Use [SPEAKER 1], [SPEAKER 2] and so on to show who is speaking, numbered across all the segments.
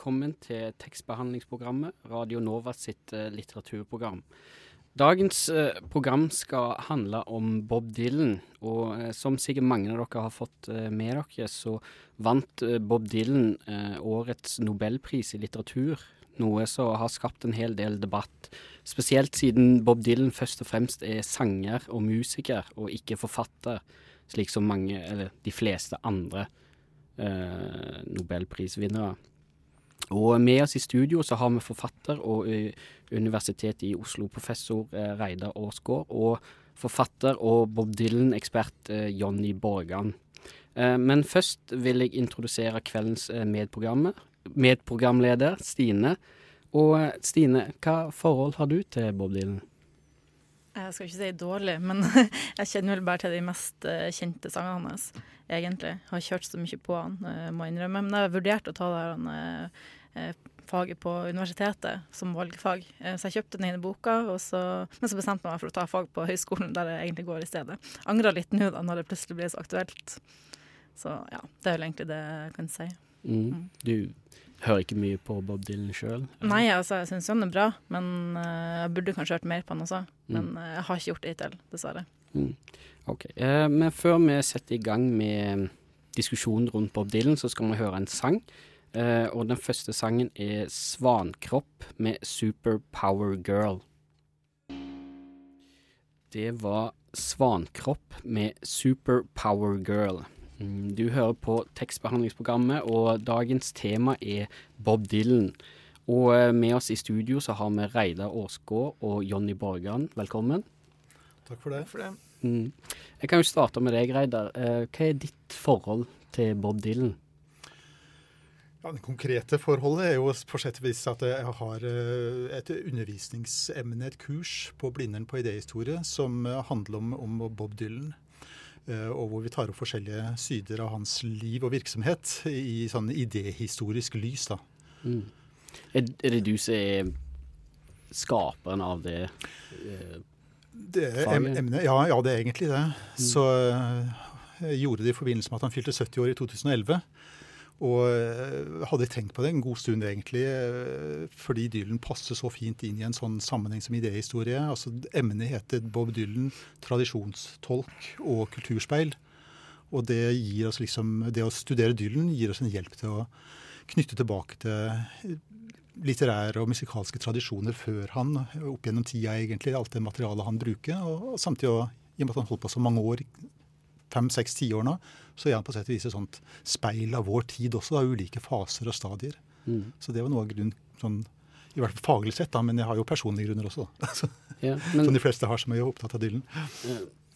[SPEAKER 1] Velkommen til tekstbehandlingsprogrammet Radio Nova sitt eh, litteraturprogram. Dagens eh, program skal handle om Bob Dylan, og eh, som sikkert mange av dere har fått med dere, så vant Bob Dylan årets nobelpris i litteratur, noe som har skapt en hel del debatt. Spesielt siden Bob Dylan først og fremst er sanger og musiker, og ikke forfatter, slik som mange, eller de fleste andre nobelprisvinnere. Og med oss i studio så har vi forfatter og eh, Universitetet i Oslo-professor eh, Reidar Aasgaard, og forfatter og Bob Dylan-ekspert eh, Jonny Borgan. Men først vil jeg introdusere kveldens medprogramleder, Stine. Og Stine, hva forhold har du til Bob Dylan?
[SPEAKER 2] Jeg skal ikke si dårlig, men jeg kjenner vel bare til de mest eh, kjente sangene hans, egentlig. Jeg har kjørt så mye på han, eh, må jeg innrømme. Men jeg har vurdert å ta det her eh, faget på universitetet som valgfag. Så jeg kjøpte den ene boka, og så, men så bestemte jeg meg for å ta fag på høyskolen, der jeg egentlig går i stedet. Angrer litt nå da, når det plutselig blir så aktuelt. Så ja, det er vel egentlig det jeg kan si.
[SPEAKER 1] Mm. Du hører ikke mye på Bob Dylan sjøl?
[SPEAKER 2] Nei, altså, jeg syns han er bra, men uh, jeg burde kanskje hørt mer på han også.
[SPEAKER 1] Mm.
[SPEAKER 2] Men uh, jeg har ikke gjort det hittil, dessverre.
[SPEAKER 1] Mm. Ok, Uh, Men før vi setter i gang med diskusjonen rundt Bob Dylan, så skal vi høre en sang. Og den første sangen er 'Svankropp' med 'Superpower Girl'. Det var 'Svankropp' med 'Superpower Girl'. Mm, Du hører på tekstbehandlingsprogrammet, og dagens tema er Bob Dylan. Og eh, med oss i studio så har vi Reidar Aasgaard og Jonny Borgan. Velkommen.
[SPEAKER 3] Takk for det.
[SPEAKER 1] Mm. Jeg kan jo starte med deg, Reidar. Eh, hva er ditt forhold til Bob Dylan?
[SPEAKER 3] Ja, det konkrete forholdet er jo på sett og vis at jeg har eh, et undervisningsemne, et kurs på Blindern på idéhistorie, som handler om, om Bob Dylan. Eh, Og hvor vi tar opp forskjellige sider av hans liv og virksomhet i sånn idéhistorisk lys. da.
[SPEAKER 1] Mm. Er, er det du som er skaperen av det? eh,
[SPEAKER 3] Det emnet, ja, ja, det er egentlig det. Så eh, jeg gjorde det i forbindelse med at han fylte 70 år i 2011. Og eh, hadde tenkt på det en god stund, egentlig, eh, fordi Dylan passer så fint inn i en sånn sammenheng som idéhistorie. Altså, Emnet heter Bob Dylan tradisjonstolk og kulturspeil. Og det, liksom, det å studere Dylan gir oss en hjelp til å knytte tilbake til litterære og musikalske tradisjoner før han, opp gjennom tida egentlig, alt det materialet han bruker. Og, samtidig, i og med at han holdt på så mange år, fem, seks, ti år nå, så er han på sett og vis et sånt speil av vår tid også, av ulike faser og stadier.
[SPEAKER 1] Mm.
[SPEAKER 3] Så det var noe av grunnen, sånn, i hvert fall faglig sett, da, men jeg har jo personlige grunner også, da.
[SPEAKER 1] ja, men, som
[SPEAKER 3] de fleste har som er opptatt av Dylan.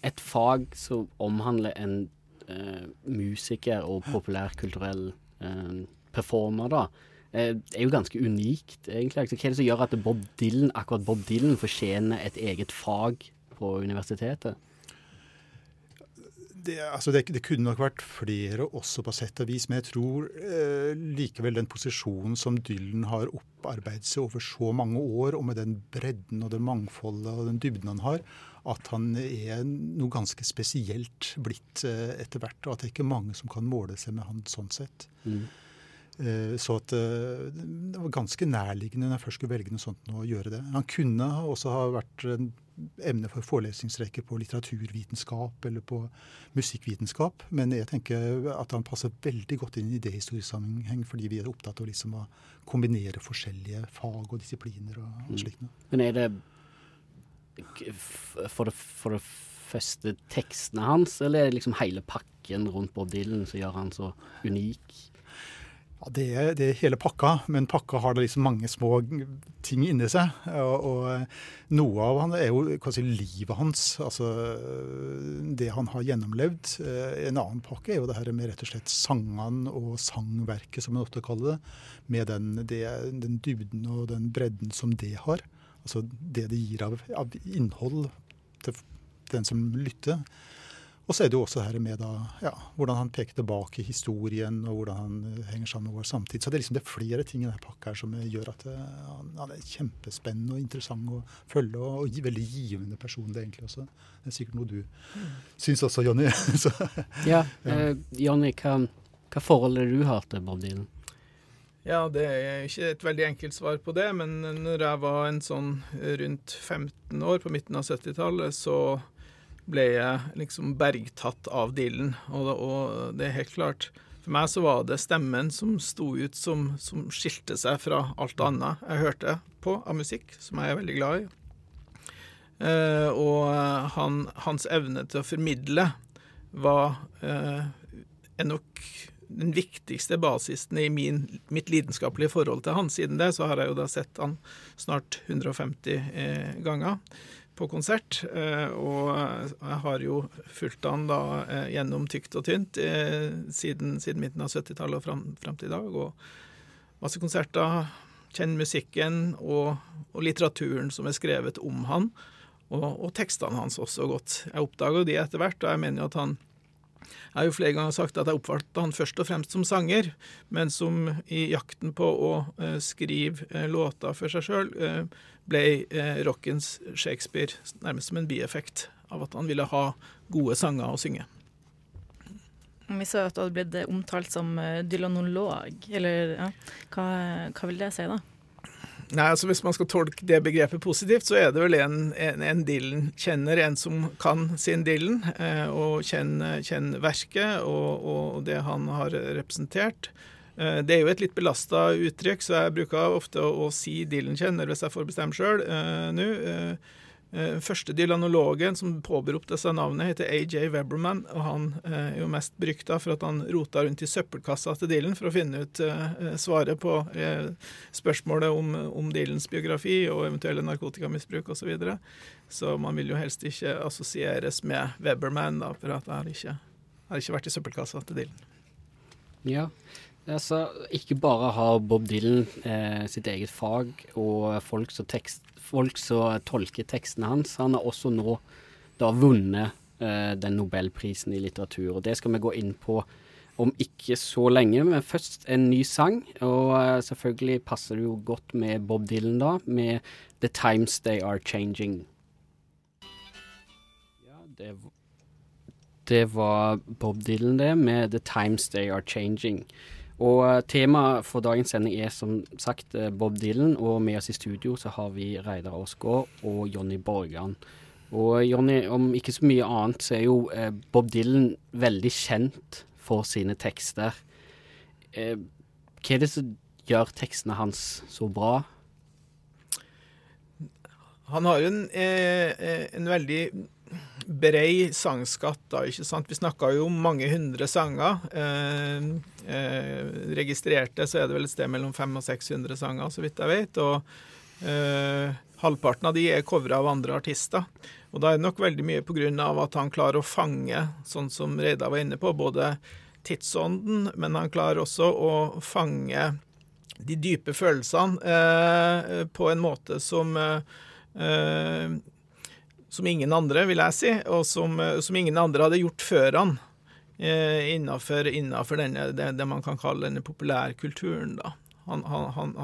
[SPEAKER 1] et fag som omhandler en eh, musiker og populærkulturell eh, performer, da, eh, er jo ganske unikt, egentlig. Altså, Hva er det som gjør at Bob Dylan, akkurat Bob Dylan fortjener et eget fag på universitetet?
[SPEAKER 3] Det, altså det, det kunne nok vært flere også på sett og vis, men jeg tror eh, likevel den posisjonen som Dylan har opparbeidet seg over så mange år, og med den bredden og det mangfoldet og den dybden han har, at han er noe ganske spesielt blitt eh, etter hvert, og at det er ikke mange som kan måle seg med han sånn sett.
[SPEAKER 1] Mm.
[SPEAKER 3] Eh, Så at eh, det var ganske nærliggende når jeg først skulle velge noe sånt nå, å gjøre det. Han kunne også ha vært en emne for forelesningsrekke på litteraturvitenskap eller på musikkvitenskap, men jeg tenker at han passer veldig godt inn i idéhistorisk sammenheng, fordi vi er opptatt av liksom å kombinere forskjellige fag og disipliner og, og slikt. noe.
[SPEAKER 1] Men er det for det, for det første tekstene hans, eller er det liksom hele pakken rundt Bob Dylan som gjør han så unik?
[SPEAKER 3] Ja, det, er, det er hele pakka, men pakka har da liksom mange små ting inni seg. Og, og noe av han er jo si, livet hans, altså det han har gjennomlevd. En annen pakke er jo det her med rett og slett sangene og sangverket, som en ofte kaller det. Med den, det, den dybden og den bredden som det har. Altså det det gir av, av innhold til den som lytter. Og så er det jo også det her med da, ja, hvordan han peker tilbake i historien, og hvordan han eh, henger sammen med vår samtid. Så det er liksom det er flere ting i denne pakka her som gjør at det, eh, han er kjempespennende og interessant å følge, og, og veldig givende person det egentlig også. Det er sikkert noe du mm. syns også, Jonny.
[SPEAKER 1] ja, ja. Eh, Jonny, hva, hva forholdet du har til Bob Dylan?
[SPEAKER 4] Ja, det er ikke et veldig enkelt svar på det, men når jeg var en sånn rundt 15 år på midten av 70-tallet, så ble jeg liksom bergtatt av Dylan. Og, og, det er helt klart For meg så var det stemmen som sto ut, som, som skilte seg fra alt annet jeg hørte på av musikk, som jeg er veldig glad i. Eh, og han, hans evne til å formidle var eh, er nok den viktigste basisen i min, mitt lidenskapelige forhold til han. Siden det så har jeg jo da sett han snart 150 eh, ganger på konsert. Eh, og jeg har jo fulgt han da eh, gjennom tykt og tynt eh, siden, siden midten av 70-tallet og fram, fram, til i dag. Og masse konserter. Kjenner musikken og, og, litteraturen som er skrevet om han. Og, og tekstene hans også godt. Jeg oppdaga de etter hvert, og jeg mener jo at han jeg har jo flere ganger sagt at jeg oppfattet han først og fremst som sanger, men som i jakten på å uh, skrive uh, låter for seg sjøl uh, ble rockens Shakespeare nærmest som en bieffekt av at han ville ha gode sanger å synge.
[SPEAKER 2] Vi så at du hadde blitt omtalt som dylanolog, eller ja. hva, hva vil det si, da?
[SPEAKER 4] Nei, altså Hvis man skal tolke det begrepet positivt, så er det vel en, en, en Dylan-kjenner, en som kan sin Dylan, eh, og kjenner, kjenner verket og, og, det han har representert. Eh, det er jo et litt belasta uttrykk, så jeg bruker ofte å, å si Dylan-kjenner hvis jeg får bestemme sjøl eh, nå. Eh, første dylanologen som påberopte seg navnet, heter AJ Weberman, og han eh, er jo mest brykta for at han rota rundt i søppelkassa til Dylan for å finne ut eh, svaret på spørsmålet om, om Dylans biografi og eventuelle narkotikamisbruk osv. Så, videre. så man vil jo helst ikke assosieres med Weberman, da, for at han ikke, har ikke vært i søppelkassa til Dylan.
[SPEAKER 1] Ja, Altså, ikke bare har Bob Dylan eh, sitt eget fag og folk som, tekst, folk som tolker tekstene hans, han har også nå da vunnet eh, den nobelprisen i litteratur. og Det skal vi gå inn på om ikke så lenge, men først en ny sang. Og eh, selvfølgelig passer det jo godt med Bob Dylan da, med 'The Times They Are Changing'. Ja, det, det var Bob Dylan, det, med 'The Times They Are Changing'. Og eh, temaet for dagens sending er som sagt eh, Bob Dylan, og med oss i studio så har vi Reidar Aasgaard og Jonny Borgan. Og Jonny, om ikke så mye annet, så er jo eh, Bob Dylan veldig kjent for sine tekster. Hva er det som gjør tekstene hans så bra?
[SPEAKER 4] Han har jo en, en veldig brei sangskatt, da, ikke sant. Vi snakka jo om mange hundre sanger. Eh, eh, registrerte så er det vel et sted mellom 500 og 600 sanger, så vidt jeg vet. Og eh, halvparten av de er covra av andre artister. Og da er det nok veldig mye pga. at han klarer å fange, sånn som Reidar var inne på, både tidsånden, men han klarer også å fange de dype følelsene eh, på en måte som eh, som ingen andre, vil jeg si, og som, eh, som ingen andre hadde gjort før han. Innenfor, innafor, denne, det, det, man kan kalle denne populærkulturen, da. Han, han,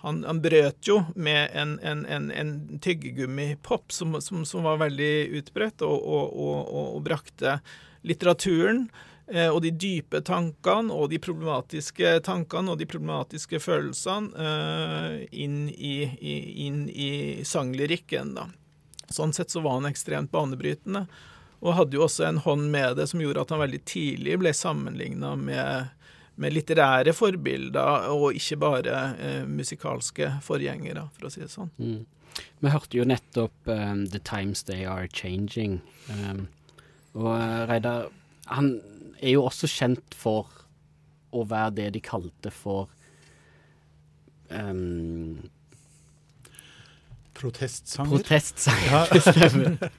[SPEAKER 4] han, han, brøt jo med en, en, en, en tyggegummipop som, som, som, var veldig utbredt, og, og, og, og brakte litteraturen eh, og de dype tankene og de problematiske tankene og de problematiske følelsene eh, inn, i, inn i sanglyrikken, da. Sånn sett så var han ekstremt banebrytende. Og hadde jo også en hånd med det som gjorde at han veldig tidlig ble sammenligna med, med, litterære forbilder, og ikke bare eh, musikalske forgjengere, for å si det sånn. Mm.
[SPEAKER 1] Vi hørte jo nettopp um, 'The Times They Are Changing'. Um, og uh, Reidar, han er jo også kjent for å være det de kalte for um,
[SPEAKER 3] Protestsanger.
[SPEAKER 1] Protestsanger,
[SPEAKER 3] Ja.
[SPEAKER 1] stemmer.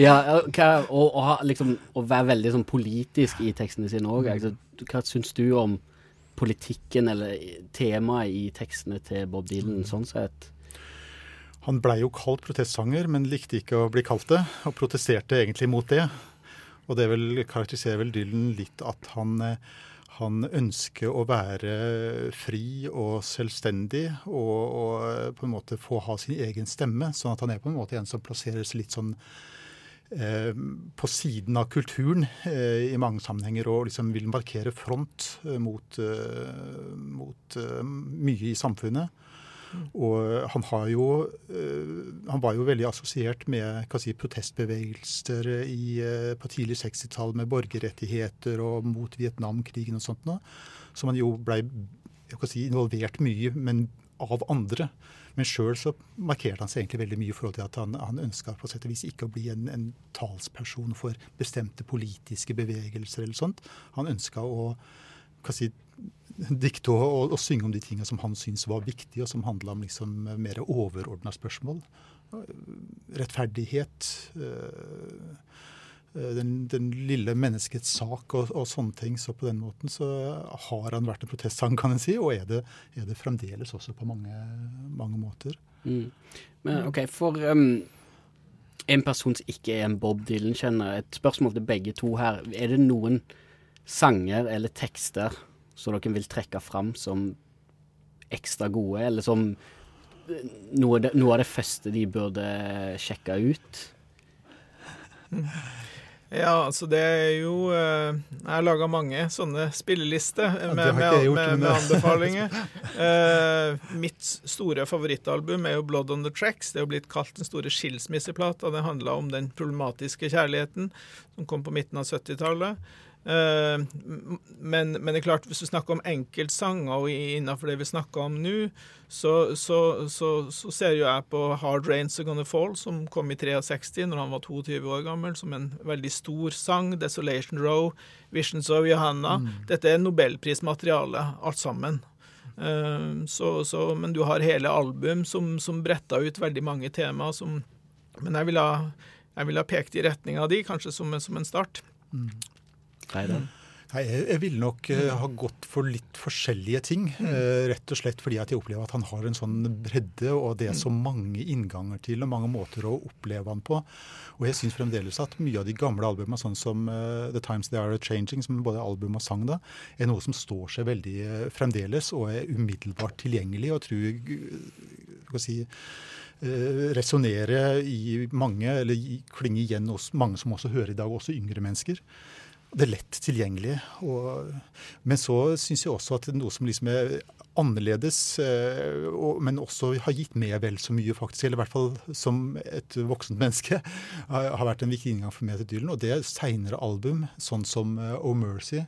[SPEAKER 1] Ja, og, og, liksom, å være veldig sånn politisk i tekstene sine òg. Altså, hva syns du om politikken eller temaet i tekstene til Bob Dylan sånn sett?
[SPEAKER 3] Han blei jo kalt protestsanger, men likte ikke å bli kalt det, og protesterte egentlig mot det. Og det vel, karakteriserer vel Dylan litt at han, eh, han ønsker å være fri og selvstendig, og, og på en måte få ha sin egen stemme. Sånn at han er på en måte en som plasseres litt sånn eh, på siden av kulturen eh, i mange sammenhenger, og liksom vil markere front eh, mot, mot mye i samfunnet. Og han har jo eh, Han var jo veldig assosiert med si, protestbevegelser i, eh, på tidlig 60-tall med borgerrettigheter og mot Vietnamkrigen og sånt noe. Som han jo blei si, involvert mye, men av andre. Men sjøl så markerte han seg egentlig veldig mye i forhold til at han, han ønska på sett vis ikke å bli en, en talsperson for bestemte politiske bevegelser eller sånt. Han ønska å hva si, dikte og, og, synge om de tingene som han syntes var viktige, og som handla om liksom mer overordna spørsmål. Rettferdighet. øh, Den, den lille menneskets sak og, og sånne ting. Så på den måten så har han vært en protestsang, kan en si, og er det, er det fremdeles også på mange, mange måter.
[SPEAKER 1] Mm. Men OK, for um, en person som ikke er en Bob Dylan-kjenner, et spørsmål til begge to her. Er det noen sanger eller tekster som dere vil trekke fram som ekstra gode, eller som noe, av det- noe av det første de burde sjekke ut?
[SPEAKER 4] Ja, altså det er jo eh, Jeg har laga mange sånne spillelister med, med, med, med anbefalinger. Eh, mitt store favorittalbum er jo 'Blood on the Tracks'. Det er jo blitt kalt den store skilsmisseplata. Det handla om den problematiske kjærligheten som kom på midten av 70-tallet. Eh, men, men det er klart, hvis du snakker om enkeltsanger og innenfor det vi snakker om nå, så, så, så, så ser jo jeg på 'Hard Rains Are Gonna Fall', som kom i 63, når han var 22 år gammel, som en veldig stor sang. 'Desolation Row', 'Visions of Johanna'. Dette er nobelprismateriale, alt sammen. Eh, så, så, men du har hele album som, som bretta ut veldig mange tema som Men jeg ville ha, vil ha pekt i retning av de, kanskje som, som en start.
[SPEAKER 1] Reidar?
[SPEAKER 3] Nei, jeg, jeg ville nok eh, ha gått for litt forskjellige ting. eh, rett og slett fordi at jeg opplever at han har en sånn bredde, og det er så mange innganger til og mange måter å oppleve han på. Og jeg syns fremdeles at mye av de gamle albumene, sånn som eh, The Times They Are Changing, som både album og sang da, er noe som står seg veldig fremdeles, og er umiddelbart tilgjengelig. og tror jeg, skal si, resonnere i mange, eller klinger klinge igjen hos mange som også hører i dag, også yngre mennesker. Det er lett tilgjengelig. Og, men så syns jeg også at noe som liksom er annerledes, eh, og, men også har gitt meg vel så mye, faktisk, eller i hvert fall som et voksent menneske, har, vært en viktig inngang for meg til Dylan. Og det er seinere album, sånn som eh, Oh Mercy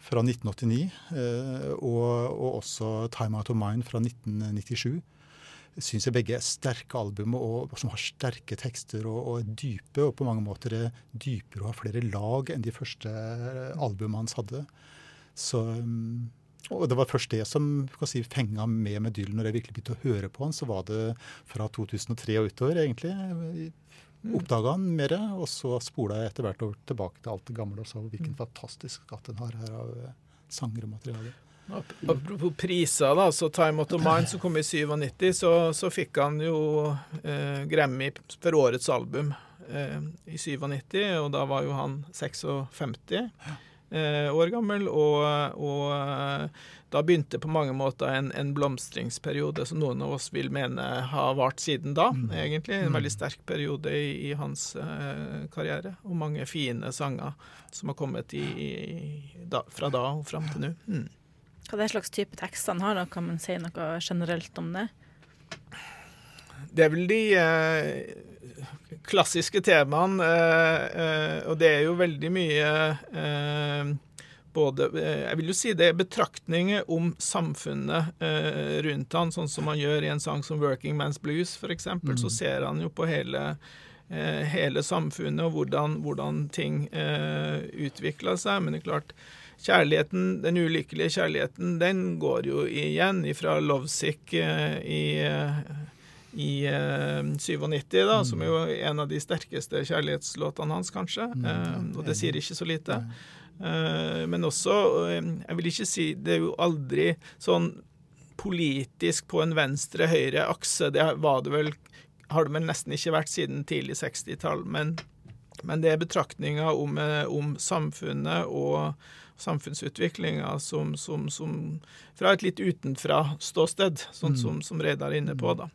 [SPEAKER 3] fra 1989, eh, og, og også Time Out of Mind fra 1997 syns jeg begge er sterke album og, som har sterke tekster og, og dype, og på mange måter er dypere og har flere lag enn de første albumene hans hadde. Så, um, og det var først det som kan si, fenga med med Dylan når jeg virkelig begynte å høre på han. Så var det fra 2003 og utover, egentlig. Oppdaga han mer, og så spola jeg etter hvert over tilbake til alt det gamle og så hvilken fantastisk skatt en har her av eh, sanger og materiale.
[SPEAKER 4] Ap- Apropos priser, da, så Time Out of Mind, som kom i 97, så, så fikk han jo eh, Grammy for årets album eh, i 97, og da var jo han 56 eh, år gammel, og, og eh, da begynte på mange måter en, en blomstringsperiode som noen av oss vil mene har vart siden da, egentlig. En veldig sterk periode i, i hans eh, karriere, og mange fine sanger som har kommet i, i, da, fra da og fram til nå. Mm.
[SPEAKER 2] Hva det er slags type tekster han har, da kan man si noe generelt om det?
[SPEAKER 4] Det er vel de eh, klassiske temaene, eh, eh, og det er jo veldig mye eh, både eh, Jeg vil jo si det er betraktninger om samfunnet eh, rundt han, sånn som han gjør i en sang som 'Working Man's Blues', f.eks. eksempel, Så ser han jo på hele, hele samfunnet og hvordan, hvordan ting eh, utvikler seg. Men det er klart, kjærligheten, den ulykkelige kjærligheten, den går jo igjen fra Lovesick eh, i, i uh, 97, da, mm. som er jo en av de sterkeste kjærlighetslåtene hans, kanskje. Mm. og det sier ikke så lite. men også Jeg vil ikke si Det er jo aldri sånn politisk på en venstre-høyre akse. Det var det vel har det vel nesten ikke vært siden tidlig 60-tall. Men, men, det er betraktninger om, eh, om samfunnet og samfunnsutviklinga som, som, som, fra et litt utenfra-ståsted, sånn mm. som, som Reidar er inne på. da.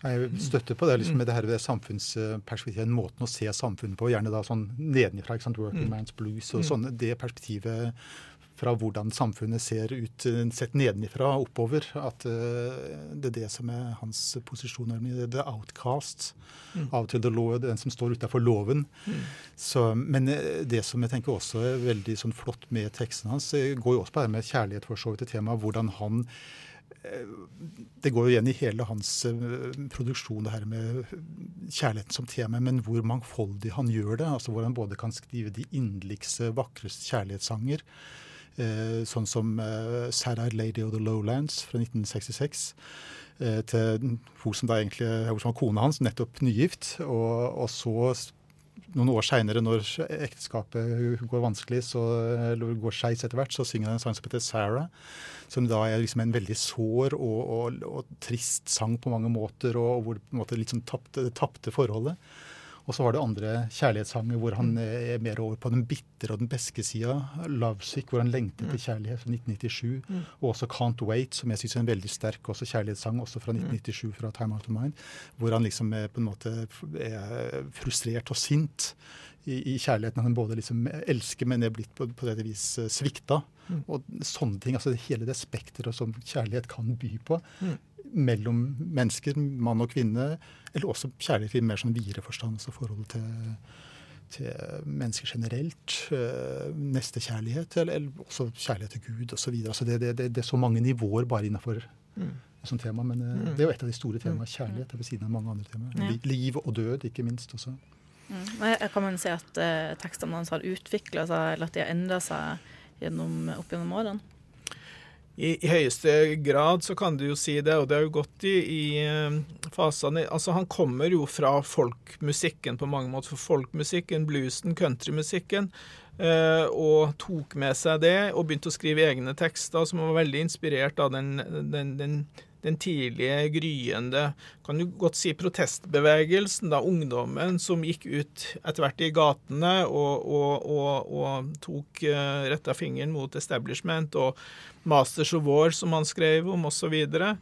[SPEAKER 3] Jeg støtter på det liksom med det her samfunnsperspektivet, måten å se samfunnet på. Gjerne da sånn nedenfra. Working mm. man's blues og mm. sånn. Det perspektivet fra hvordan samfunnet ser ut eh, sett nedenifra og oppover. At uh, det er det som er hans posisjon. The outcast. Mm. Av og til den som står utafor loven. Mm. Så, men eh, det som jeg tenker også er veldig sånn flott med teksten hans, går jo også på det med kjærlighet for så vidt til temaet. Hvordan han det går jo igjen i hele hans produksjon, det her med kjærligheten som tema, men hvor mangfoldig han gjør det. altså Hvor han både kan skrive de inderligste, vakreste kjærlighetssanger, Eh, sånn som eh, Sad-Eyed Lady of the Lowlands fra 1966. Eh, til hun som egentlig hun som var kona hans, nettopp nygift. Og, og så noen år seinere, når ekteskapet går vanskelig, så, eller går skeis etter hvert, så synger han en sang som heter 'Sarah'. Som da er liksom en veldig sår og, og, og trist sang på mange måter, og hvor på en måte liksom tapte, det tapte forholdet. Og så var det andre kjærlighetssanger hvor han mm. er mer over på den bitre og den beske sida. 'Lovesick', hvor han lengter etter mm. kjærlighet fra 1997. Mm. Og også 'Can't Wait', som jeg syns er en veldig sterk også kjærlighetssang, også fra 1997 fra 'Time Out of Mind'. Hvor han liksom er på en måte er frustrert og sint i, i kjærligheten. Han både liksom elsker, men er blitt på, på dette vis eh, svikta. Mm. Og sånne ting, altså Hele det spekteret som kjærlighet kan by på. Mm mellom mennesker, mann og kvinne, eller også kjærlighet i mer sånn videre forstand, altså forholdet til, til mennesker generelt. Øh, nestekjærlighet, eller, eller også kjærlighet til Gud osv. Altså det, det, det, det, er så mange nivåer bare innafor mm. som tema. Men øh, mm. det er jo et av de store temaene. Kjærlighet er ved siden av mange andre temaer. Ja. Liv og død, ikke minst. også.
[SPEAKER 2] Mm. Jeg kan man si at eh, tekstene hans har utvikla seg, eller at de har endra seg gjennom, opp gjennom årene?
[SPEAKER 4] I, i, høyeste grad så kan du jo si det, og det har jo gått i, i eh, fasene Altså, han kommer jo fra folkmusikken på mange måter. For folkmusikken, bluesen, countrymusikken. Eh, og tok med seg det og begynte å skrive egne tekster som var veldig inspirert av den, den, den den tidlige, gryende kan du godt si protestbevegelsen, da ungdommen som gikk ut etter hvert i gatene og, og, og, og tok uh, retta fingeren mot establishment og Masters of War, som han skrev om, osv. Så, videre.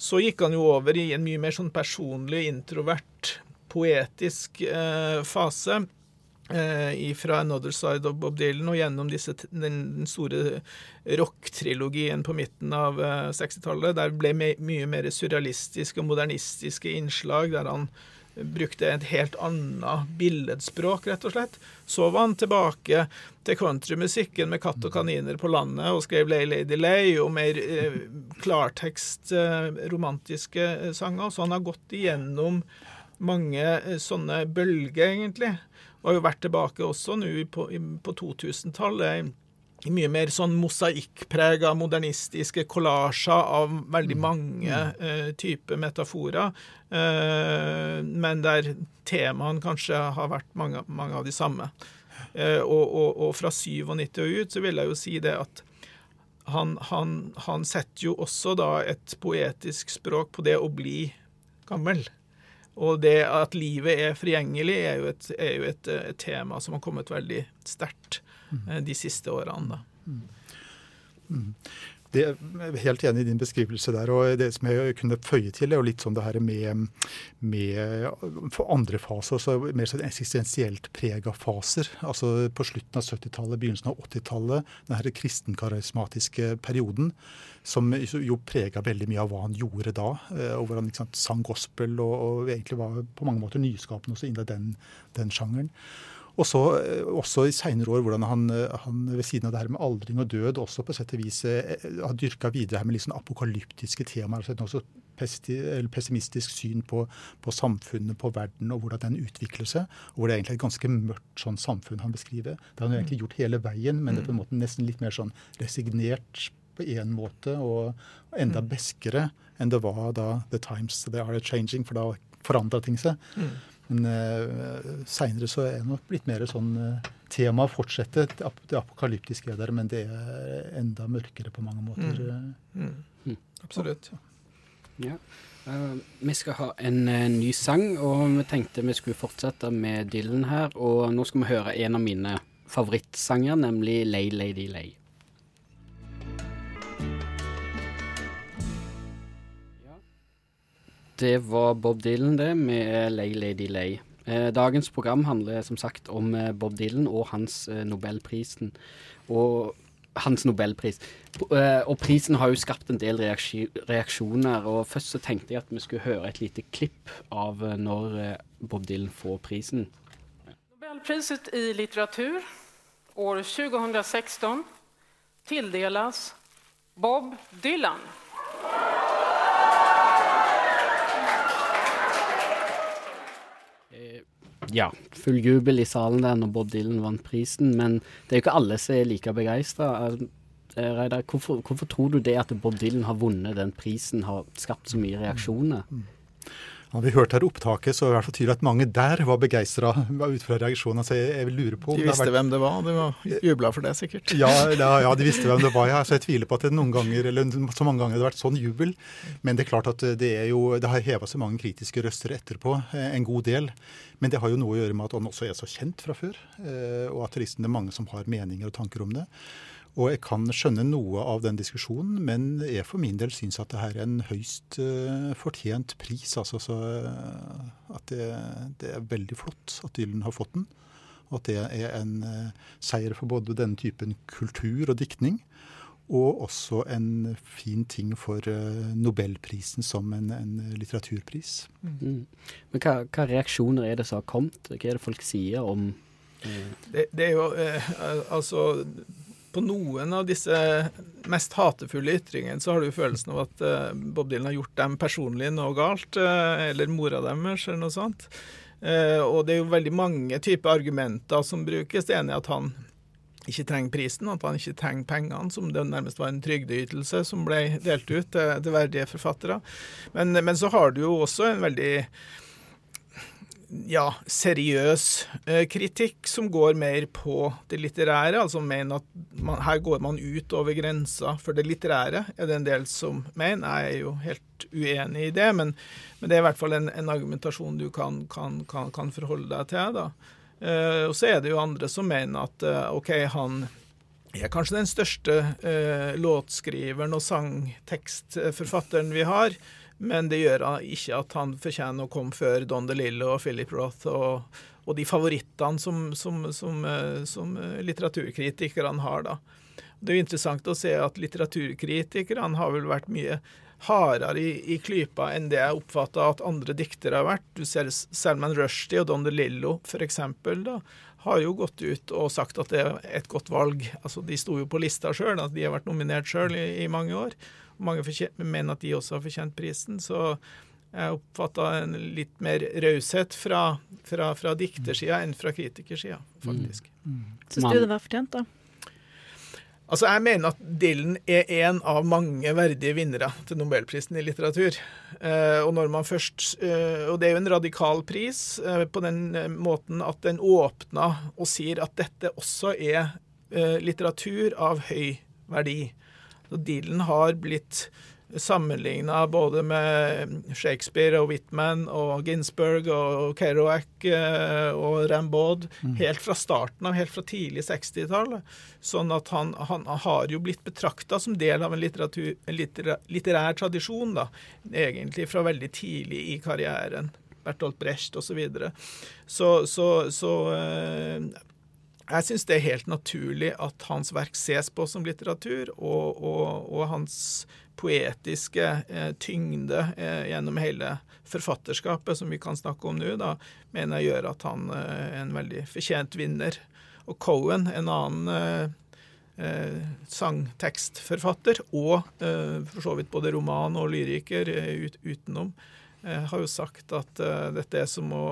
[SPEAKER 4] så gikk han jo over i en mye mer sånn personlig, introvert, poetisk uh, fase eh, fra 'Another Side of Bob Dylan' og gjennom disse, den, store rock-trilogien på midten av eh, 60-tallet. Der ble mye mer surrealistiske og modernistiske innslag, der han brukte et helt annet billedspråk, rett og slett. Så var han tilbake til countrymusikken med katt og kaniner på landet og skrev 'Lay Lady Lay' og mer eh, klartekst, eh, romantiske eh, sanger. Så han har gått igjennom mange eh, sånne bølger, egentlig. Har jo vært tilbake også nå på, på 2000-tallet i mye mer sånn mosaikkprega, modernistiske kollasjer av veldig mm. mange uh, typer metaforer. Uh, men der temaene kanskje har vært mange, mange av de samme. Uh, og, og, og, fra 97 og ut så vil jeg jo si det at han, han, han setter jo også da et poetisk språk på det å bli gammel. Og det at livet er forgjengelig, er jo et, er jo et, et tema som har kommet veldig sterkt mm. eh, de siste årene. Da. Mm.
[SPEAKER 3] Det er helt enig i din beskrivelse der. og Det som jeg kunne føye til, er jo litt sånn det her med, med for andre faser, altså mer sånn eksistensielt prega faser. Altså På slutten av 70-tallet, begynnelsen av 80-tallet, den her kristenkarismatiske perioden, som jo prega veldig mye av hva han gjorde da. Eh, og hvor han sant, sang gospel og, og, egentlig var på mange måter nyskapende også innen den, den sjangeren. Og så også i seinere år hvordan han, han, ved siden av det her med aldring og død også på sett og vis har dyrka videre her med litt sånn apokalyptiske temaer. altså også pessimistisk syn på, på, samfunnet, på verden og hvordan den utvikler seg. Og hvor det er egentlig et ganske mørkt sånn samfunn han beskriver. Det har han egentlig gjort hele veien, men det er på en måte nesten litt mer sånn resignert på én måte, og enda beskere enn det var da The Times They Are Changing, for da forandra ting seg. Mm. Men uh, seinere så er det nok blitt mer sånn uh, Temaet fortsetter. Det, ap det apokalyptiske er der, men det er enda mørkere på mange måter. Mm.
[SPEAKER 4] Mm. mm. Absolutt.
[SPEAKER 1] Ja. Uh, vi skal ha en uh, ny sang, og vi tenkte vi skulle fortsette med Dylan her. Og nå skal vi høre en av mine favorittsanger, nemlig Lay Lady Lay. Det var Bob Dylan, det, med Lay Lady Lay. Uh, dagens program handler som sagt om Bob Dylan og hans Nobelprisen. Og hans nobelpris. Eh, og prisen har jo skapt en del reaksjoner. og Først så tenkte jeg at vi skulle høre et lite klipp av eh, når eh, Bob Dylan får prisen.
[SPEAKER 5] Nobelpriset i litteratur år 2016 tildeles Bob Dylan.
[SPEAKER 1] Ja, full jubel i salen der når Bob Dylan vant prisen, men det er jo ikke alle som er like begeistra. Eh, Reidar, hvorfor, hvorfor, tror du det at Bob Dylan har vunnet den prisen, har skapt så mye reaksjoner? Mm.
[SPEAKER 3] Har vi hørt her opptaket, så det i hvert fall tydelig at mange der var begeistra ut fra reaksjonene. Så jeg, jeg lurer på
[SPEAKER 4] De visste vært... hvem det var? De var jubla for det, sikkert?
[SPEAKER 3] Ja, ja, ja, de visste hvem det var. Ja. Så jeg tviler på at det noen ganger, eller så mange ganger det har vært sånn jubel. Men det er klart at det, er jo, det har heva så mange kritiske røster etterpå, eh, en god del. Men det har jo noe å gjøre med at han også er så kjent fra før, eh, og at det er mange som har meninger og tanker om det. Og jeg kan skjønne noe av den diskusjonen, men jeg for min del syns at det her er en høyst uh, fortjent pris. Altså, så, uh, at det, det, er veldig flott at Dylan har fått den. Og at det er en uh, seier for både denne typen kultur og diktning, og også en fin ting for nobelprisen som en, en litteraturpris.
[SPEAKER 1] Mm. Men hva, hva, reaksjoner er det som har kommet? Hva er det folk sier om
[SPEAKER 4] det, det, er jo altså på noen av disse mest hatefulle ytringene så har du følelsen av at uh, Bob Dylan har gjort dem personlig noe galt, uh, eller mora deres, eller noe sånt. Uh, og det er jo veldig mange typer argumenter som brukes. Det ene er at han ikke trenger prisen, at han ikke trenger pengene, som det nærmest var en trygdeytelse som ble delt ut til, til verdige forfattere. Men, men så har du jo også en veldig ja, seriøs eh, kritikk som går mer på det litterære. Altså mener at man, her går man ut over grensa for det litterære, er det en del som mener. Jeg er jo helt uenig i det, men, men det er i hvert fall en, en argumentasjon du kan, kan, kan, kan, forholde deg til. da. Uh, og så er det jo andre som mener at uh, OK, han er kanskje den største uh, låtskriveren og sangtekstforfatteren vi har. Men det gjør ikke at han fortjener å komme før Don DeLillo og Philip Roth og, og de favorittene som, som, som, eh, som litteraturkritikerne har. da. Det er jo interessant å se at litteraturkritikerne har vel vært mye hardere i, i klypa enn det jeg oppfatta at andre diktere har vært. Du ser Salman Rushdie og Don DeLillo f.eks. har jo gått ut og sagt at det er et godt valg. Altså, De sto jo på lista sjøl, de har vært nominert sjøl i, i mange år. Mange mener at de også har fortjent prisen. Så jeg oppfatta en litt mer raushet fra, fra, fra diktersida enn fra kritikersida, faktisk. Mm.
[SPEAKER 2] Mm. Syns du det var fortjent, da?
[SPEAKER 4] Altså, Jeg mener at Dylan er en av mange verdige vinnere til nobelprisen i litteratur. Eh, og når man først, eh, og det er jo en radikal pris eh, på den eh, måten at den åpner og sier at dette også er eh, litteratur av høy verdi. Så Dylan har blitt sammenligna både med Shakespeare og Whitman og Ginsberg og Kerouac eh, og Rambaud mm. helt fra starten av, helt fra tidlig 60-tall. Sånn at han, han, har jo blitt betrakta som del av en, en litterær, litterær tradisjon, da, egentlig fra veldig tidlig i karrieren. Bertolt Brecht osv. Så, så, så, så, jeg syns det er helt naturlig at hans verk ses på som litteratur, og, og, og hans poetiske eh, tyngde eh, gjennom hele forfatterskapet, som vi kan snakke om nå, da, mener jeg gjør at han eh, er en veldig fortjent vinner. Og Cohen, en annen eh, eh, sangtekstforfatter, og eh, for så vidt både roman og lyriker ut, utenom, har jo sagt at dette er som å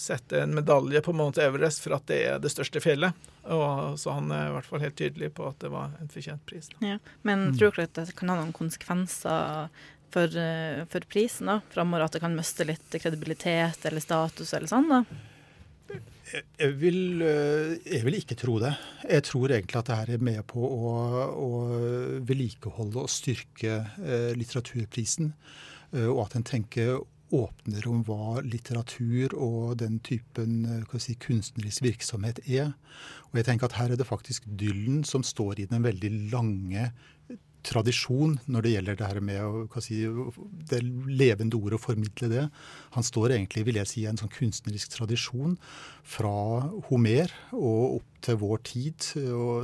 [SPEAKER 4] sette en medalje på Mount Everest for at det er det største fjellet. Og, så han er i hvert fall helt tydelig på at det var en fortjent pris.
[SPEAKER 2] Ja, men mm. tror dere at det kan ha noen konsekvenser for, eh, for prisen da, framover? At det kan miste litt kredibilitet eller status eller sånn? da?
[SPEAKER 3] Jeg vil, eh, jeg vil, ikke tro det. Jeg tror egentlig at det her er med på å, å vedlikeholde og styrke eh, litteraturprisen. Og at en tenker åpner om hva litteratur og den typen eh, si, kunstnerisk virksomhet er. Og jeg tenker at Her er det faktisk Dylan som står i den veldig lange tradisjon når det gjelder det her med si, det levende ordet å formidle det. Han står egentlig vil jeg si, i en sånn kunstnerisk tradisjon fra Homer og opp til vår tid,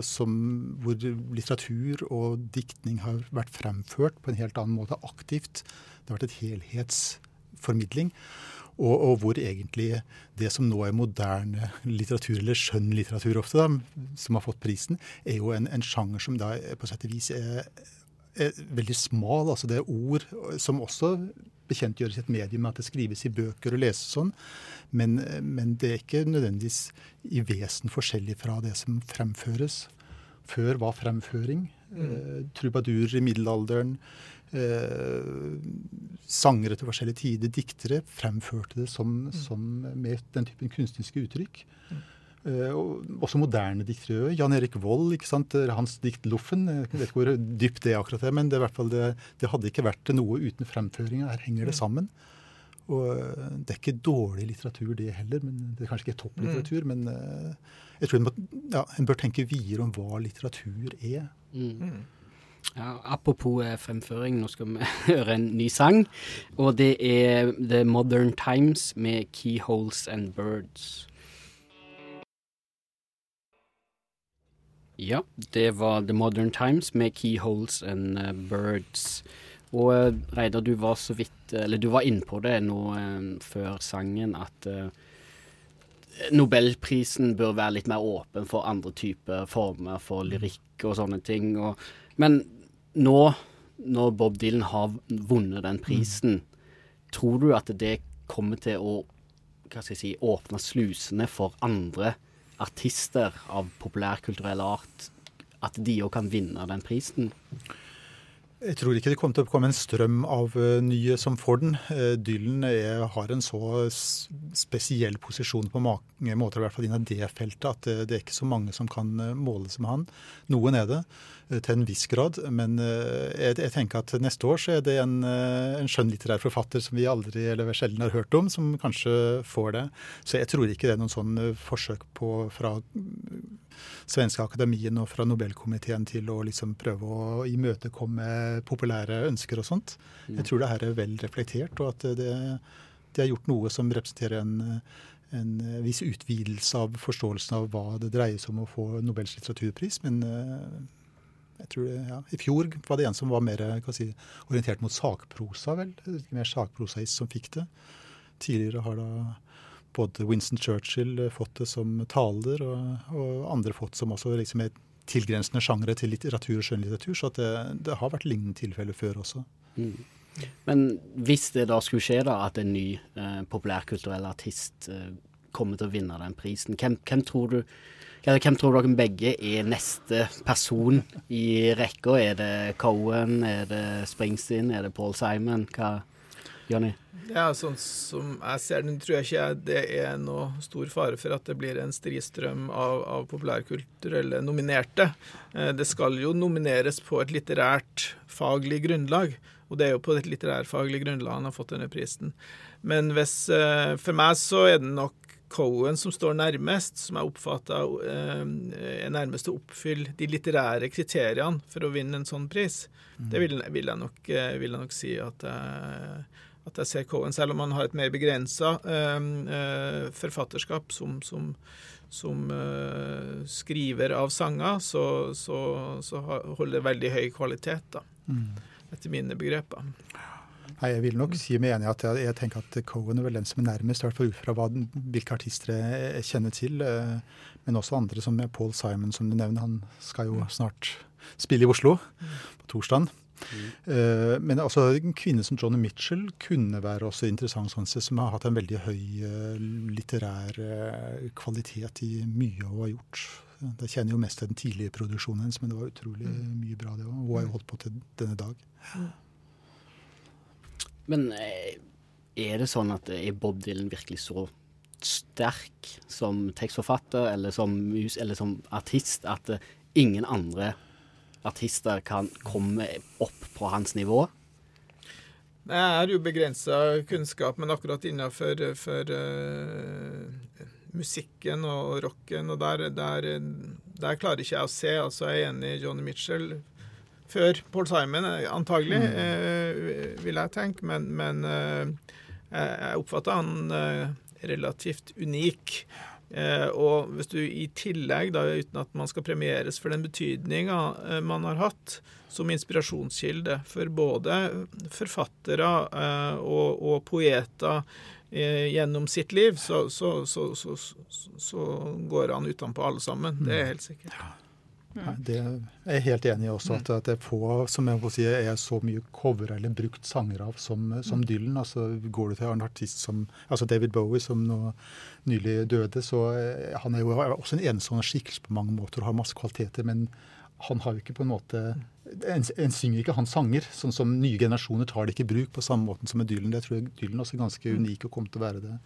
[SPEAKER 3] som, hvor litteratur og diktning har vært fremført på en helt annen måte, aktivt. Det har vært et helhets formidling. Og, og, hvor egentlig det som nå er moderne litteratur, eller skjønnlitteratur ofte, da, som har fått prisen, er jo en, en sjanger som da på sett og vis er, er, veldig smal. altså Det er ord som også bekjentgjøres i et medium, at det skrives i bøker og leses sånn. Men, men det er ikke nødvendigvis i vesen forskjellig fra det som fremføres. Før var fremføring. Mm. Eh, trubadurer i middelalderen eh, sangere til forskjellige tider, diktere, fremførte det som, mm. som med den typen kunstneriske uttrykk. Eh, også moderne diktere. Jan Erik Vold, ikke sant? hans dikt 'Loffen'. Jeg vet ikke hvor dypt det er akkurat det, men det, hvert fall det, det hadde ikke vært noe uten fremføringa. Her henger det mm. sammen. Og eh, Det er ikke dårlig litteratur, det heller. men Det er kanskje ikke topplitteratur, mm. men uh, jeg tror en, må, ja, en, bør tenke videre om hva litteratur er. Mm.
[SPEAKER 1] Ja, apropos eh, fremføring, nå skal vi høre en ny sang. Og det er The Modern Times med Keyholes and Birds. Ja, det var The Modern Times med Keyholes and Birds. Og uh, Reidar, du var så vidt Eller du var innpå det nå uh, før sangen at Nobelprisen bør være litt mer åpen for andre typer former for lyrikk og sånne ting. Og, men nå når Bob Dylan har vunnet den prisen, mm. tror du at det kommer til å hva skal jeg si, åpne slusene for andre artister av populærkulturell art? At de òg kan vinne den prisen?
[SPEAKER 3] Jeg tror ikke det kommer til å komme en strøm av uh, nye som får den. Uh, Dylan er, har en så spesiell posisjon på mange måter, i hvert fall innen det feltet, at det, er ikke så mange som kan måles med han. Noen er det. Eh, til en viss grad. Men eh, jeg, jeg, tenker at neste år så er det en, eh, en skjønnlitterær forfatter som vi aldri eller sjelden har hørt om, som kanskje får det. Så jeg tror ikke det er noen sånn forsøk på fra svenske akademien og fra Nobelkomiteen til å liksom prøve å imøtekomme populære ønsker og sånt. Jeg mm. tror det her er vel reflektert, og at det, de har gjort noe som representerer en en viss utvidelse av forståelsen av hva det dreier seg om å få Nobels litteraturpris. Men jeg tror det, ja. I fjor var det en som var mer si, orientert mot sakprosa, vel. Mer sakprosaist som fikk det. Tidligere har da både Winston Churchill fått det som taler, og, og andre fått som også liksom er tilgrensende sjangre til litteratur og skjønnlitteratur. Så det, det, har vært lignende tilfeller før også. Mm.
[SPEAKER 1] Men hvis det da skulle skje da at en ny eh, populærkulturell artist eh, kommer til å vinne den prisen, hvem, hvem tror du hvem tror dere begge er neste person i rekka? Er det Cohen, er det Springsteen, er det Paul Simon? Hva, Jonny?
[SPEAKER 4] Ja, sånn som jeg ser den, tror jeg ikke det er noe stor fare for at det blir en stristrøm av, av populærkulturelle nominerte. Eh, det skal jo nomineres på et litterært faglig grunnlag. Og det er jo på et litterærfaglig grunnlag han har fått denne prisen. Men hvis, eh, for meg så er det nok Cohen som står nærmest, som jeg oppfatter eh, er nærmest å oppfylle de litterære kriteriene for å vinne en sånn pris. Mm. Det vil, vil, jeg nok, eh, vil, jeg nok, si at jeg, at jeg ser Cohen, selv om han har et mer begrensa eh, forfatterskap som, som, som eh, skriver av sanger, så, så, så, holder det veldig høy kvalitet, da. Mm. Etter mine begreper.
[SPEAKER 3] Nei, Jeg vil nok si meg enig i at jeg, jeg, tenker at Cohen er vel den som er nærmest, i hvert fall ut fra hva, hvilke artister jeg kjenner til. Uh, men også andre som Paul Simon, som du nevner. Han skal jo snart spille i Oslo på torsdag. Mm. Uh, men altså, en kvinne som Johnny Mitchell kunne være også interessant, sånn sett, som har hatt en veldig høy uh, litterær kvalitet i mye hun har gjort. Jeg kjenner jo mest til den tidlige produksjonen hennes, men det var utrolig mm. mye bra, det òg. Hun har jo holdt på til denne dag.
[SPEAKER 1] Men er det sånn at er Bob Dylan virkelig så sterk som tekstforfatter eller som mus eller som artist at ingen andre artister kan komme opp på hans nivå?
[SPEAKER 4] Jeg har jo begrensa kunnskap, men akkurat innenfor for, uh, musikken og rocken, og der, der, der, klarer ikke jeg å se. Altså, jeg er enig i Johnny Mitchell før Paul Simon, antagelig, mm. uh, vil jeg tenke, men, men uh, jeg oppfatter han relativt unik. Eh, og hvis du i tillegg, da, uten at man skal premieres for den betydninga eh, man har hatt som inspirasjonskilde for både forfattere eh, og, og, poeter eh, gjennom sitt liv, så, så, så, så går han utenpå alle sammen. Det er helt sikkert.
[SPEAKER 3] Nei, det er jeg helt enig i også, at, at det er få som jeg må si, er så mye cover eller brukt sanger av som, som Dylan. Altså, går du til en artist som altså David Bowie, som nå nylig døde, så eh, han er jo også en enestående skikkelse på mange måter og har masse kvaliteter. men han har jo ikke på en måte en, en, synger ikke hans sanger. sånn som Nye generasjoner tar det ikke i bruk på samme måte som med Dylan. Det tror jeg Dylan også er ganske unik og kommer til å være det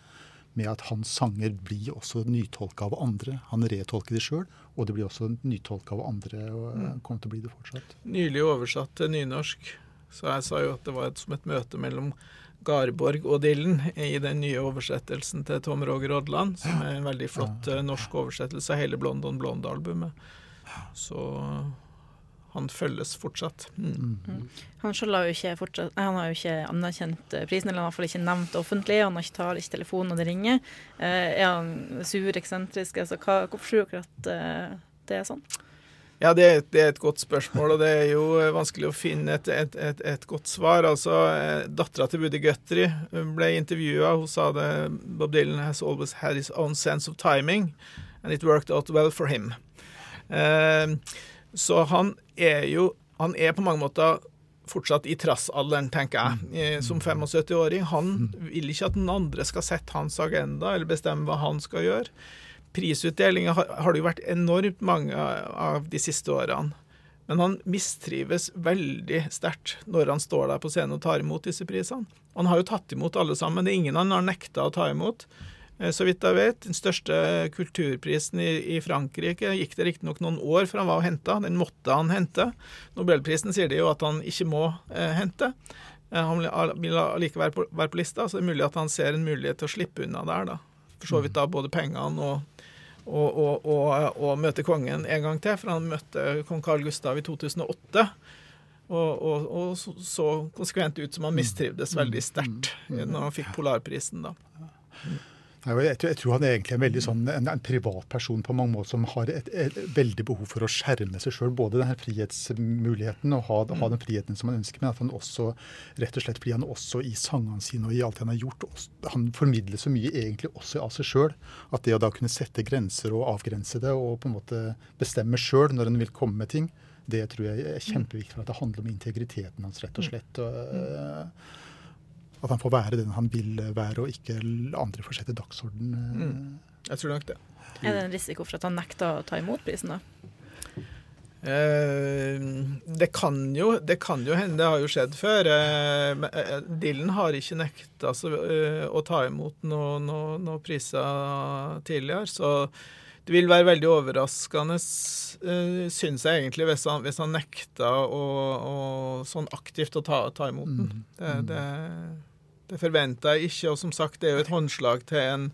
[SPEAKER 3] med at hans sanger blir også nytolka av andre. Han retolker de sjøl, og det blir også nytolka av andre. og mm. kommer til å bli det fortsatt.
[SPEAKER 4] Nylig oversatt til nynorsk. Så jeg sa jo at det var et, som et møte mellom Garborg og Dylan i den nye oversettelsen til Tom Roger Odland, som er en veldig flott. Eh, norsk oversettelse av hele Blondon Blonde-albumet. Så han følges fortsatt. Mm.
[SPEAKER 2] Mm. Han selv har jo ikke fortsatt, han har jo ikke anerkjent eh, prisen, eller han har iallfall ikke nevnt det offentlig. Han har ikke tar ikke telefonen når det ringer. Eh, er han sur, eksentrisk? Altså, hva, hvorfor tror dere at uh, det er sånn?
[SPEAKER 4] Ja, det, det, er et godt spørsmål, og det er jo vanskelig å finne et, et, et, et godt svar. Altså, Dattera til Woody Guthrie ble intervjua. Hun sa det Bob Dylan has always had his own sense of timing, and it worked out well for him. Eh, så han er jo Han er på mange måter fortsatt i trassalderen, tenker jeg, mm. som 75-åring. Han mm. vil ikke at den andre skal sette hans agenda eller bestemme hva han skal gjøre. Prisutdelinga har, har det jo vært enormt mange av de siste årene. Men han mistrives veldig sterkt når han står der på scenen og tar imot disse prisene. Han har jo tatt imot alle sammen. Det er ingen han har nekta å ta imot. Eh, så vidt jeg vet. Den største kulturprisen i, i Frankrike gikk det riktignok noen år før han var og henta. Den måtte han hente. Nobelprisen sier de jo at han ikke må eh, hente. Eh, han vil allikevel være, være på lista, så det er mulig at han ser en mulighet til å slippe unna der. da. For så vidt da både pengene og, og, og, og, og møte kongen en gang til, for han møtte kong Carl Gustav i 2008. Og, og, og, så konsekvent ut som han mistrivdes veldig sterkt når han fikk Polarprisen. da.
[SPEAKER 3] Jeg tror, jeg tror, han er egentlig en veldig sånn, en, en privatperson på mange måter som har et, et, et veldig behov for å skjerme seg sjøl. Både denne frihetsmuligheten og ha, ha, den friheten som han ønsker, men at han også rett og slett fordi han også i sangene sine og i alt han har gjort, også, han formidler så mye egentlig også av seg sjøl. At det å da kunne sette grenser og avgrense det og på en måte bestemme sjøl når han vil komme med ting, det tror jeg er kjempeviktig for at det handler om integriteten hans, rett og slett. Og, mm. At han får være den han vil være, og ikke andre får sette dagsorden. Mm.
[SPEAKER 4] Jeg tror nok det.
[SPEAKER 2] Er det en risiko for at han nekter å ta imot prisen, da?
[SPEAKER 4] Eh, det, kan jo, det kan jo hende, det har jo skjedd før. Eh, eh Dylan har ikke nekta altså, eh, å ta imot noen noe, noe priser tidligere, så det vil være veldig overraskende, uh, syns jeg egentlig, hvis han, hvis han nekta å, å, sånn aktivt å ta, ta imot den. Mm. Det, mm. det, det forventer jeg ikke. Og som sagt, det er jo et håndslag til en,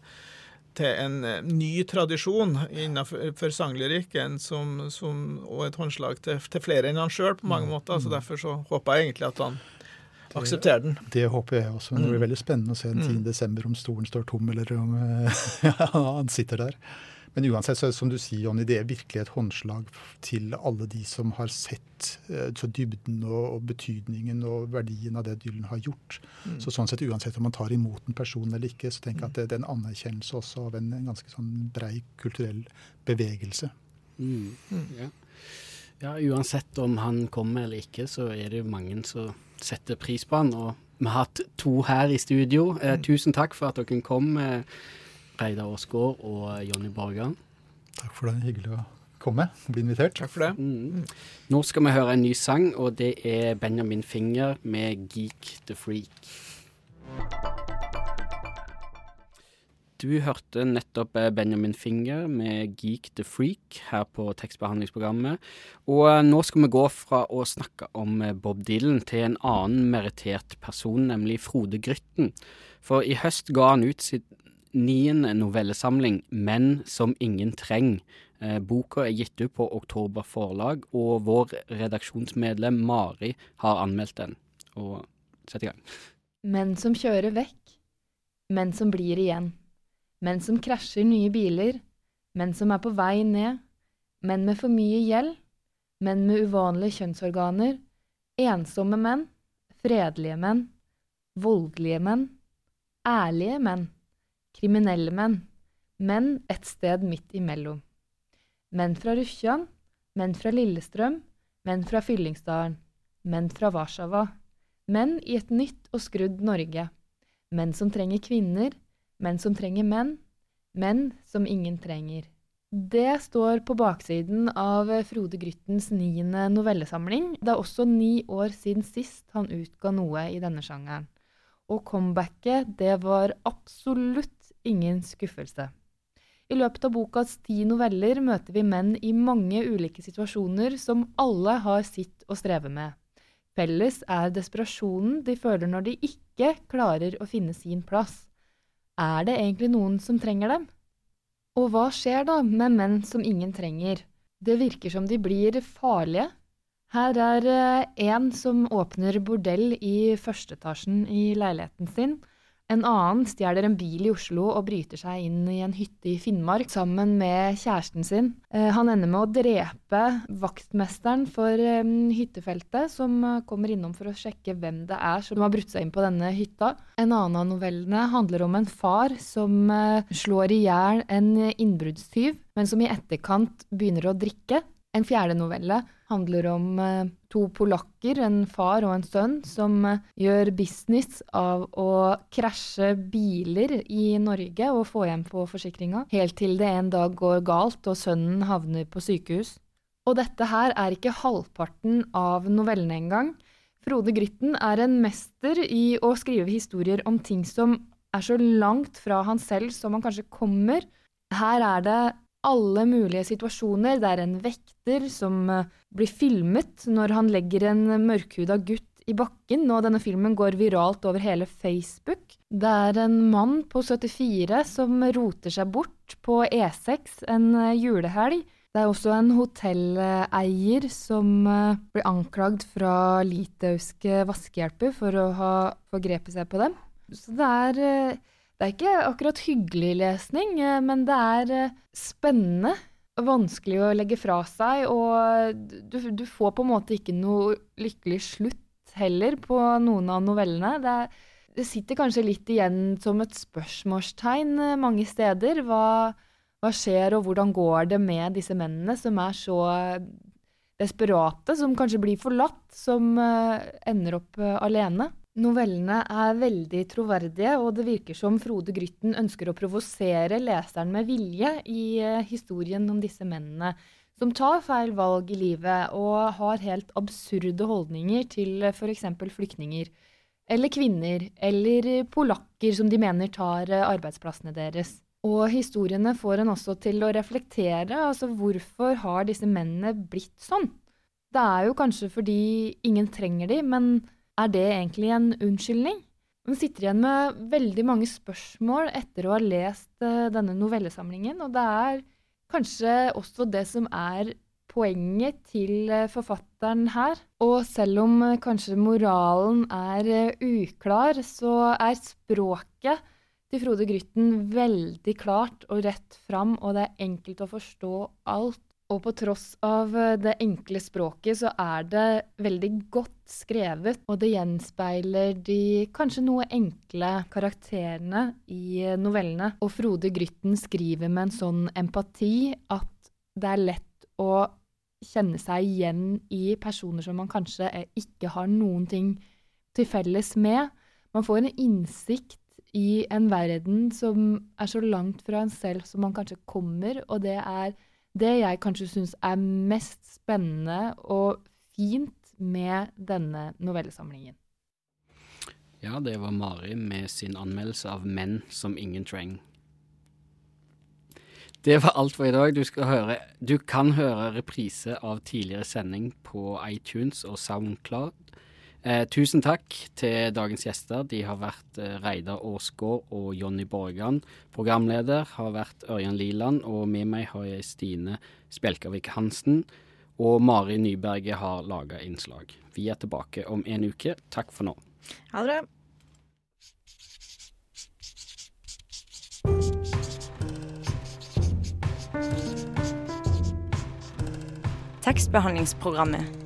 [SPEAKER 4] til en eh, ny tradisjon innenfor sanglyrikken, som, som, og et håndslag til, til flere enn han sjøl på mange mm. måter. Så Derfor så håper jeg egentlig at han akseptere den.
[SPEAKER 3] Det håper jeg også. Men det blir
[SPEAKER 4] Mm.
[SPEAKER 3] veldig spennende å se den 10.
[SPEAKER 4] Mm.
[SPEAKER 3] desember om stolen står tom, eller om ja, han sitter der. Men uansett, så, som du sier, Jonny, det er virkelig et håndslag til alle de som har sett eh, så dybden og, og betydningen og verdien av det Dylan har gjort.
[SPEAKER 4] Mm.
[SPEAKER 3] Så sånn sett, uansett om man tar imot en person eller ikke, så tenker jeg at det, det er en anerkjennelse også av en, en ganske sånn brei kulturell bevegelse.
[SPEAKER 1] Mm.
[SPEAKER 4] Mm.
[SPEAKER 1] Ja. ja, uansett om han kommer eller ikke, så er det jo mange som setter pris på han. Og vi har hatt to her i studio. Eh,
[SPEAKER 4] Mm.
[SPEAKER 1] tusen takk for at dere kom, eh, Reidar Aasgaard og Jonny Borgan.
[SPEAKER 3] Takk for det. Hyggelig å komme og bli invitert.
[SPEAKER 4] Takk for det.
[SPEAKER 1] Mm. Nå skal vi høre en ny sang, og det er Benjamin Finger med 'Geek the Freak'. Du hørte nettopp eh, Benjamin Finger med 'Geek the Freak' her på tekstbehandlingsprogrammet. Og eh, nå skal vi gå fra å snakke om eh, Bob Dylan til en annen merittert person, nemlig Frode Grytten. For i høst ga han ut sitt niende novellesamling 'Menn som ingen treng'. Eh, boka er gitt ut på Oktober forlag, og vår redaksjonsmedlem Mari har anmeldt den. Og sett i gang.
[SPEAKER 6] Menn som kjører vekk. Menn som blir igjen. Menn som krasjer nye biler. Menn som er på vei ned. Menn med for mye gjeld. Menn med uvanlige kjønnsorganer. Ensomme menn. Fredelige menn. Voldelige menn. Ærlige menn. Kriminelle menn. Menn et sted midt imellom. Menn fra Rufjan, Menn fra Lillestrøm. Menn fra Fyllingsdalen. Menn fra Warszawa. Menn i et nytt og skrudd Norge. Menn som trenger kvinner. Menn som trenger menn. Menn som ingen trenger. Det står på baksiden av Frode Gryttens niende novellesamling. Det er også ni år siden sist han utga noe i denne sjangeren. Og comebacket, det var absolutt ingen skuffelse. I løpet av bokas ti noveller møter vi menn i mange ulike situasjoner som alle har sitt å streve med. Felles er desperasjonen de føler når de ikke klarer å finne sin plass. Er det egentlig noen som trenger dem? Og hva skjer da med menn som ingen trenger? Det virker som de blir farlige. Her er eh, en som åpner bordell i førsteetasjen i leiligheten sin. En annen stjeler en bil i Oslo og bryter seg inn i en hytte i Finnmark sammen med kjæresten sin. Eh, Han ender med å drepe vaktmesteren for eh, hyttefeltet, som eh, kommer innom for å sjekke hvem det er som har brutt seg inn på denne hytta. En annen av novellene handler om en far som slår i hjel en innbruddstyv, men som i etterkant begynner å drikke. En fjerde novelle handler om eh, to polakker, en far og en sønn, som eh, gjør business av å krasje biler i Norge og få hjem på forsikringa, helt til det en dag går galt og sønnen havner på sykehus. Og dette her er ikke halvparten av novellene engang. Frode Grytten er en mester i å skrive historier om ting som er så langt fra han selv som han kanskje kommer. Her er det alle mulige situasjoner. Det er en vekter som eh, blir filmet når han legger en mørkhuda gutt i bakken, og denne filmen går viralt over hele Facebook. Det er en mann på 74 som roter seg bort på E6 en eh, julehelg. Det er også en hotelleier som eh, blir anklagd fra litauiske vaskehjelper for å ha forgrepet seg på dem. Så det er det er ikke akkurat hyggelig lesning, eh, men det er eh, spennende. Vanskelig å legge fra seg, og du, du får på en måte ikke noe lykkelig slutt heller på noen av novellene. Det, det sitter kanskje litt igjen som et spørsmålstegn eh, mange steder. Hva, hva skjer, og hvordan går det med disse mennene som er så desperate, som kanskje blir forlatt, som ender opp alene? Novellene er veldig troverdige, og det virker som Frode Grytten ønsker å provosere leseren med vilje i eh, historien om disse mennene som tar feil valg i livet og har helt absurde holdninger til eh, f.eks. flyktninger. Eller kvinner, eller polakker som de mener tar eh, arbeidsplassene deres. Og historiene får en også til å reflektere, altså hvorfor har disse mennene blitt sånn? Det er jo kanskje fordi ingen trenger de, men er det egentlig en unnskyldning? Man sitter igjen med veldig mange spørsmål etter å ha lest eh, denne novellesamlingen, og det er kanskje også det som er poenget til eh, forfatteren her. Og selv om eh, kanskje moralen er uklar, så er språket til Frode Grytten veldig klart og rett fram, og det er enkelt å forstå alt. Og på tross av det enkle språket, så er det veldig godt skrevet, og det gjenspeiler de kanskje noe enkle karakterene i novellene. Og Frode Grytten skriver med en sånn empati at det er lett å kjenne seg igjen i personer som man kanskje ikke har noen ting til felles med. Man får en innsikt i en verden som er så langt fra en selv som man kanskje kommer, og det er det jeg kanskje syns er mest spennende og fint med denne novellesamlingen.
[SPEAKER 1] Ja, det var Mari med sin anmeldelse av 'Menn som ingen trang'. Det var alt for i dag. Du, høre, du, kan høre reprise av tidligere sending på iTunes og SoundCloud. Eh, tusen takk til dagens gjester. De har vært eh, Reidar Aasgaard og Jonny Borgan. Programleder har vært Ørjan Liland, og med meg har jeg Stine Spjelkavik Hansen. Og Mari Nyberget har laga innslag. Vi er tilbake om en uke. Takk for nå.
[SPEAKER 2] Ha det.
[SPEAKER 7] Tekstbehandlingsprogrammet.